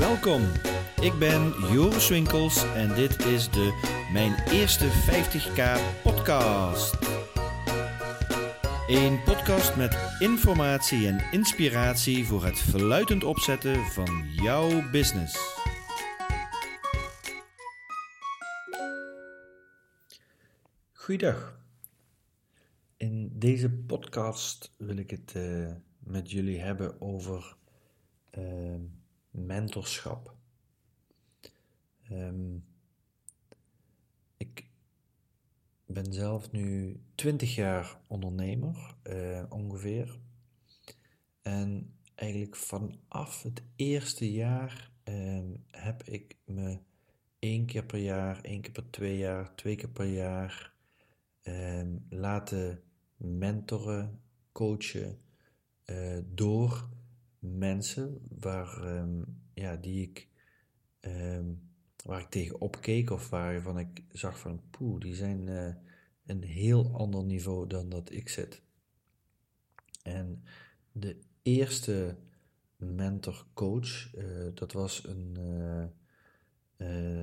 Welkom, ik ben Joris Winkels en dit is de Mijn Eerste 50k podcast. Een podcast met informatie en inspiratie voor het verluidend opzetten van jouw business. Goeiedag. In deze podcast wil ik het uh, met jullie hebben over uh, mentorschap. Um, ik ben zelf nu 20 jaar ondernemer, uh, ongeveer. En eigenlijk vanaf het eerste jaar um, heb ik me één keer per jaar, één keer per twee jaar, twee keer per jaar um, laten mentoren, coachen uh, door mensen waar, um, ja, die ik, um, waar ik tegen opkeek of waarvan ik zag van poeh, die zijn uh, een heel ander niveau dan dat ik zit. En de eerste mentor coach, uh, dat was een,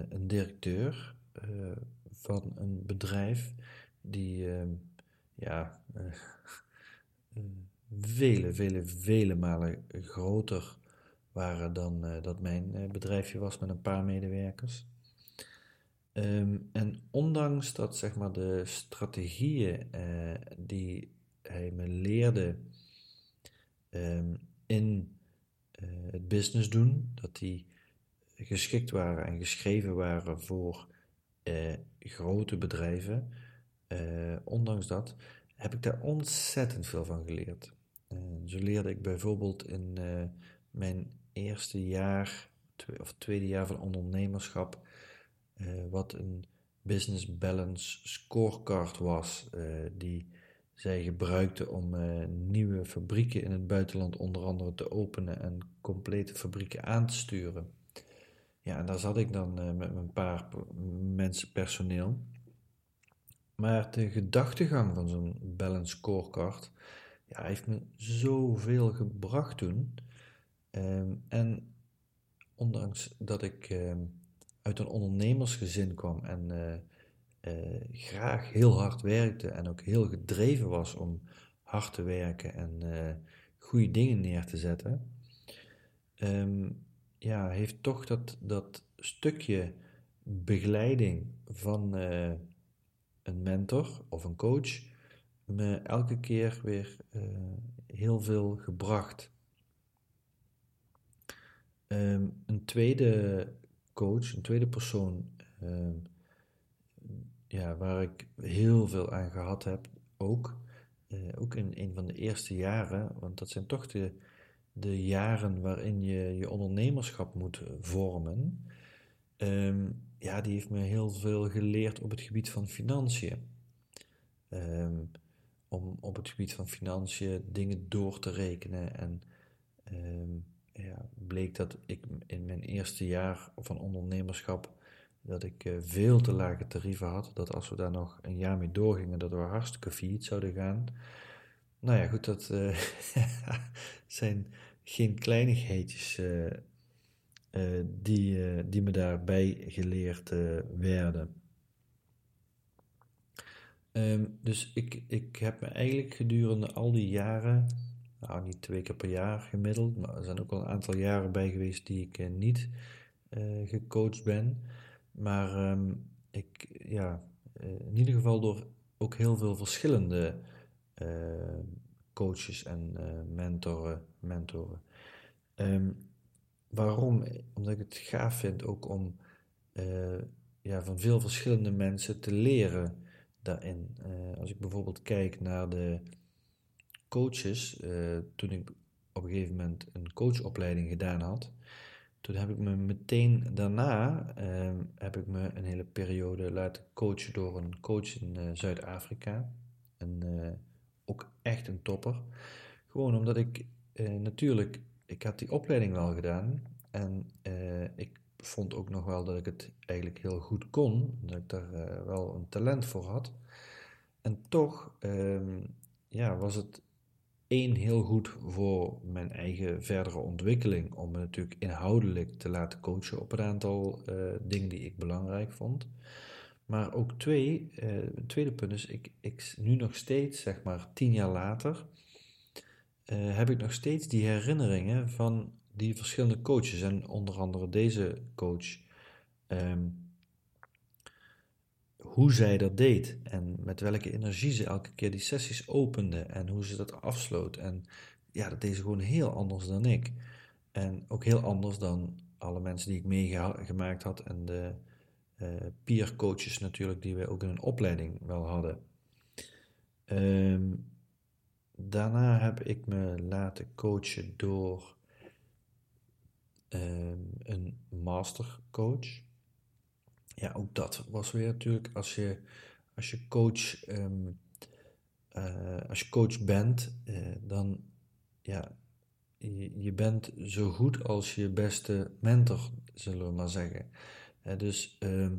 een directeur van een bedrijf die ja, vele, vele, vele malen groter waren dan uh, dat mijn uh, bedrijfje was met een paar medewerkers. Um, en ondanks dat zeg maar, de strategieën uh, die hij me leerde um, in het business doen, dat die geschikt waren en geschreven waren voor grote bedrijven, ondanks dat heb ik daar ontzettend veel van geleerd. Uh, zo leerde ik bijvoorbeeld in uh, mijn eerste jaar of tweede jaar van ondernemerschap uh, wat een business balance scorecard was die zij gebruikten om nieuwe fabrieken in het buitenland onder andere te openen en complete fabrieken aan te sturen. Ja, en daar zat ik dan met een paar mensen personeel. Maar de gedachtegang van zo'n balance scorecard ja, heeft me zoveel gebracht toen. Um, en ondanks dat ik um, uit een ondernemersgezin kwam en uh, uh, graag heel hard werkte en ook heel gedreven was om hard te werken en uh, goede dingen neer te zetten, um, ja, heeft toch dat, dat stukje begeleiding van een mentor of een coach me elke keer weer uh, heel veel gebracht. Um, een tweede coach, een tweede persoon, um, ja, waar ik heel veel aan gehad heb, ook, uh, ook in een van de eerste jaren, want dat zijn toch de, de jaren waarin je je ondernemerschap moet vormen. Um, ja, die heeft me heel veel geleerd op het gebied van financiën. Um, om op het gebied van financiën dingen door te rekenen. En um, ja, bleek dat ik in mijn eerste jaar van ondernemerschap dat ik uh, veel te lage tarieven had. Dat als we daar nog een jaar mee doorgingen, dat we hartstikke failliet zouden gaan. Nou ja, goed, dat uh, zijn geen kleinigheidjes uh, die, die me daarbij geleerd werden. Um, dus ik, ik heb me eigenlijk gedurende al die jaren, nou niet twee keer per jaar gemiddeld, maar er zijn ook al een aantal jaren bij geweest die ik niet gecoacht ben. Maar um, ik, ja, in ieder geval door ook heel veel verschillende coaches en mentoren. mentoren. Waarom? Omdat ik het gaaf vind ook om ja, van veel verschillende mensen te leren daarin. Uh, als ik bijvoorbeeld kijk naar de coaches, uh, toen ik op een gegeven moment een coachopleiding gedaan had, toen heb ik me meteen daarna heb ik me een hele periode laten coachen door een coach in Zuid-Afrika. En ook echt een topper. Gewoon omdat ik natuurlijk ik had die opleiding wel gedaan en ik vond ook nog wel dat ik het eigenlijk heel goed kon, dat ik daar uh, wel een talent voor had. En toch um, ja, was het één heel goed voor mijn eigen verdere ontwikkeling, om me natuurlijk inhoudelijk te laten coachen op een aantal uh, dingen die ik belangrijk vond. Maar ook twee, uh, het tweede punt is, ik, ik nu nog steeds, zeg maar tien jaar later, heb ik nog steeds die herinneringen van die verschillende coaches. En onder andere deze coach. Um, hoe zij dat deed en met welke energie ze elke keer die sessies opende en hoe ze dat afsloot. En ja, dat deed ze gewoon heel anders dan ik. En ook heel anders dan alle mensen die ik meegemaakt had en de uh, peer coaches natuurlijk die wij ook in een opleiding wel hadden. Um, daarna heb ik me laten coachen door um, een mastercoach ja, ook dat was weer natuurlijk als je, als je coach, ehm, eh, als je coach bent, uh, dan ja, je, je, bent zo goed als je beste mentor, zullen we maar zeggen. Uh, dus ehm,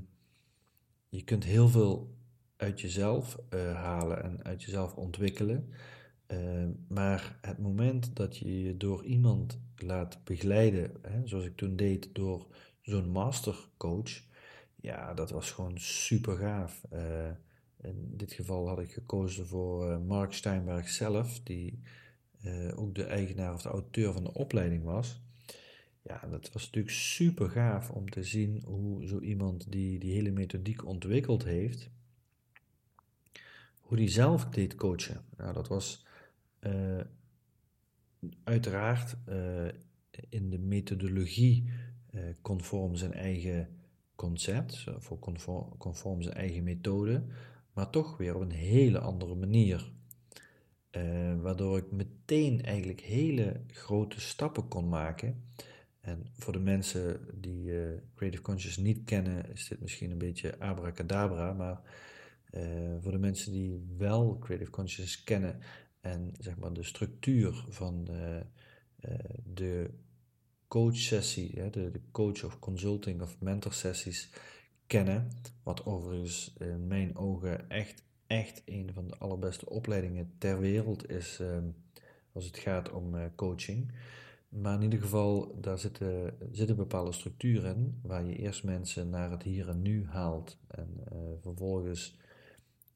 je kunt heel veel uit jezelf halen en uit jezelf ontwikkelen. Ehm, maar het moment dat je je door iemand laat begeleiden, hè, zoals ik toen deed door zo'n mastercoach, ja, dat was gewoon super gaaf. Uh, in dit geval had ik gekozen voor uh, Mark Steinberg zelf, die uh, ook de eigenaar of de auteur van de opleiding was. Ja, dat was natuurlijk super gaaf om te zien hoe zo iemand die die hele methodiek ontwikkeld heeft, hoe die zelf deed coachen. Nou, dat was uiteraard in de methodologie conform zijn eigen concept, voor conform, conform zijn eigen methode, maar toch weer op een hele andere manier. Waardoor ik meteen eigenlijk hele grote stappen kon maken. En voor de mensen die Creative Conscious niet kennen, is dit misschien een beetje abracadabra, maar voor de mensen die wel Creative Conscious kennen en zeg maar de structuur van de coachsessie, de, de coach of consulting of mentor sessies kennen. Wat overigens in mijn ogen echt, echt een van de allerbeste opleidingen ter wereld is ehm, als het gaat om uh, coaching. Maar in ieder geval, daar zitten, zitten bepaalde structuren in, waar je eerst mensen naar het hier en nu haalt en uh, vervolgens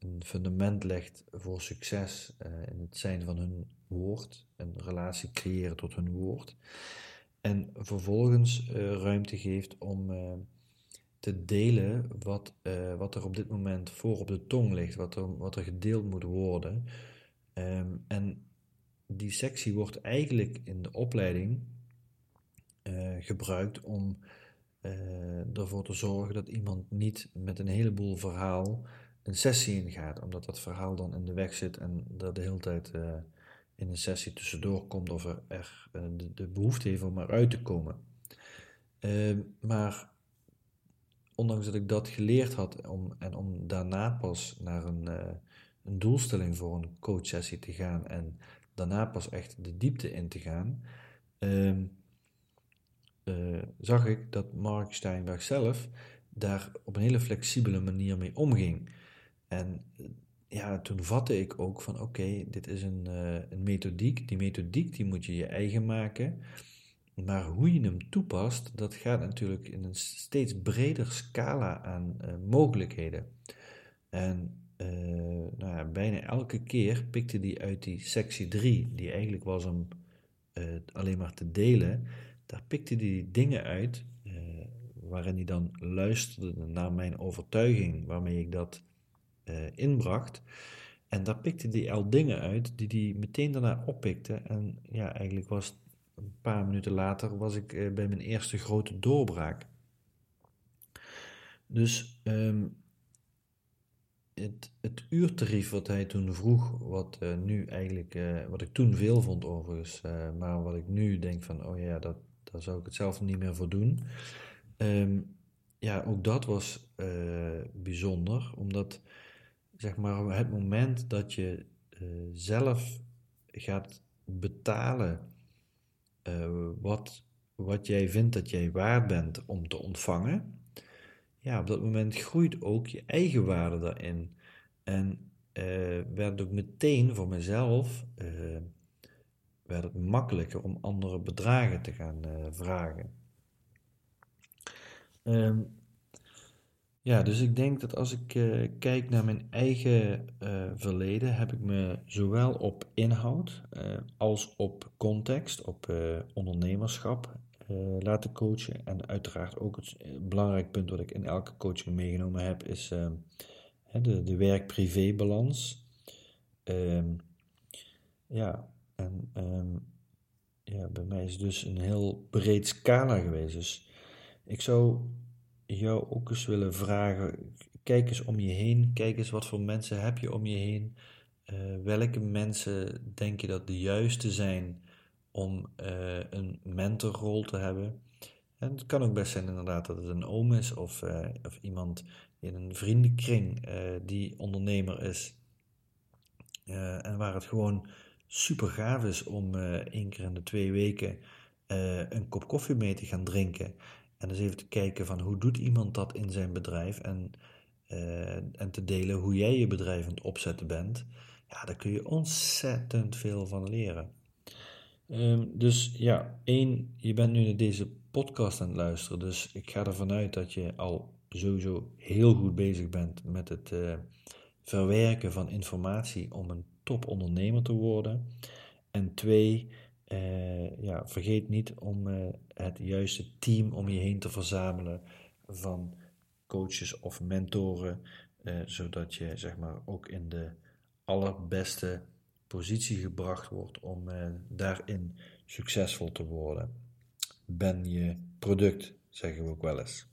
een fundament legt voor succes uh, in het zijn van hun woord, een relatie creëren tot hun woord. En vervolgens uh, ruimte geeft om uh, te delen wat, wat er op dit moment voor op de tong ligt, wat er, wat er gedeeld moet worden. Um, en die sectie wordt eigenlijk in de opleiding gebruikt om ervoor te zorgen dat iemand niet met een heleboel verhaal een sessie ingaat, omdat dat verhaal dan in de weg zit en dat de hele tijd in een sessie tussendoor komt of er, er eh, de, behoefte heeft om eruit te komen. Uh, maar ondanks dat ik dat geleerd had om, en om daarna pas naar een, uh, een doelstelling voor een coachsessie te gaan en daarna pas echt de diepte in te gaan, uh, zag ik dat Mark Steinberg zelf daar op een hele flexibele manier mee omging. En ja, toen vatte ik ook van oké, dit is een, uh, een methodiek. Die methodiek die moet je je eigen maken. Maar hoe je hem toepast, dat gaat natuurlijk in een steeds breder scala aan uh, mogelijkheden. En nou ja, bijna elke keer pikte die uit die sectie 3, die eigenlijk was om alleen maar te delen, daar pikte die dingen uit waarin hij dan luisterde naar mijn overtuiging, waarmee ik dat uh, inbracht. En daar pikte hij al dingen uit die hij meteen daarna oppikte. En ja, eigenlijk was een paar minuten later was ik uh, bij mijn eerste grote doorbraak. Dus um, het, het uurtarief wat hij toen vroeg, wat uh, nu eigenlijk, wat ik toen veel vond overigens, maar wat ik nu denk van, oh ja, dat, daar zou ik het zelf niet meer voor doen. Um, ja, ook dat was bijzonder, omdat zeg maar, het moment dat je uh, zelf gaat betalen uh, wat, wat jij vindt dat jij waard bent om te ontvangen, ja, op dat moment groeit ook je eigen waarde daarin. En uh, werd ook meteen voor mezelf werd het makkelijker om andere bedragen te gaan vragen. Ehm, ja, dus ik denk dat als ik uh, kijk naar mijn eigen uh, verleden, heb ik me zowel op inhoud uh, als op context, op ondernemerschap laten coachen. En uiteraard ook het belangrijk punt wat ik in elke coaching meegenomen heb, is de, de werk-privé-balans. Um, ja, en um, ja, bij mij is dus een heel breed scala geweest. Dus ik zou jou ook eens willen vragen. Kijk eens om je heen. Kijk eens wat voor mensen heb je om je heen. Uh, welke mensen denk je dat de juiste zijn om uh, een mentorrol te hebben? En het kan ook best zijn inderdaad dat het een oom is of, uh, of iemand in een vriendenkring die ondernemer is. en waar het gewoon super gaaf is om één keer in de twee weken een kop koffie mee te gaan drinken. En dus even te kijken van hoe doet iemand dat in zijn bedrijf en, uh, en te delen hoe jij je bedrijf aan het opzetten bent. Ja, daar kun je ontzettend veel van leren. Um, dus ja, één, je bent nu naar deze podcast aan het luisteren. Dus ik ga ervan uit dat je al sowieso heel goed bezig bent met het uh, verwerken van informatie om een topondernemer te worden. En twee, uh, ja, vergeet niet om uh, het juiste team om je heen te verzamelen van coaches of mentoren, uh, zodat je zeg maar ook in de allerbeste positie gebracht wordt om daarin succesvol te worden. Ben je product, zeggen we ook wel eens.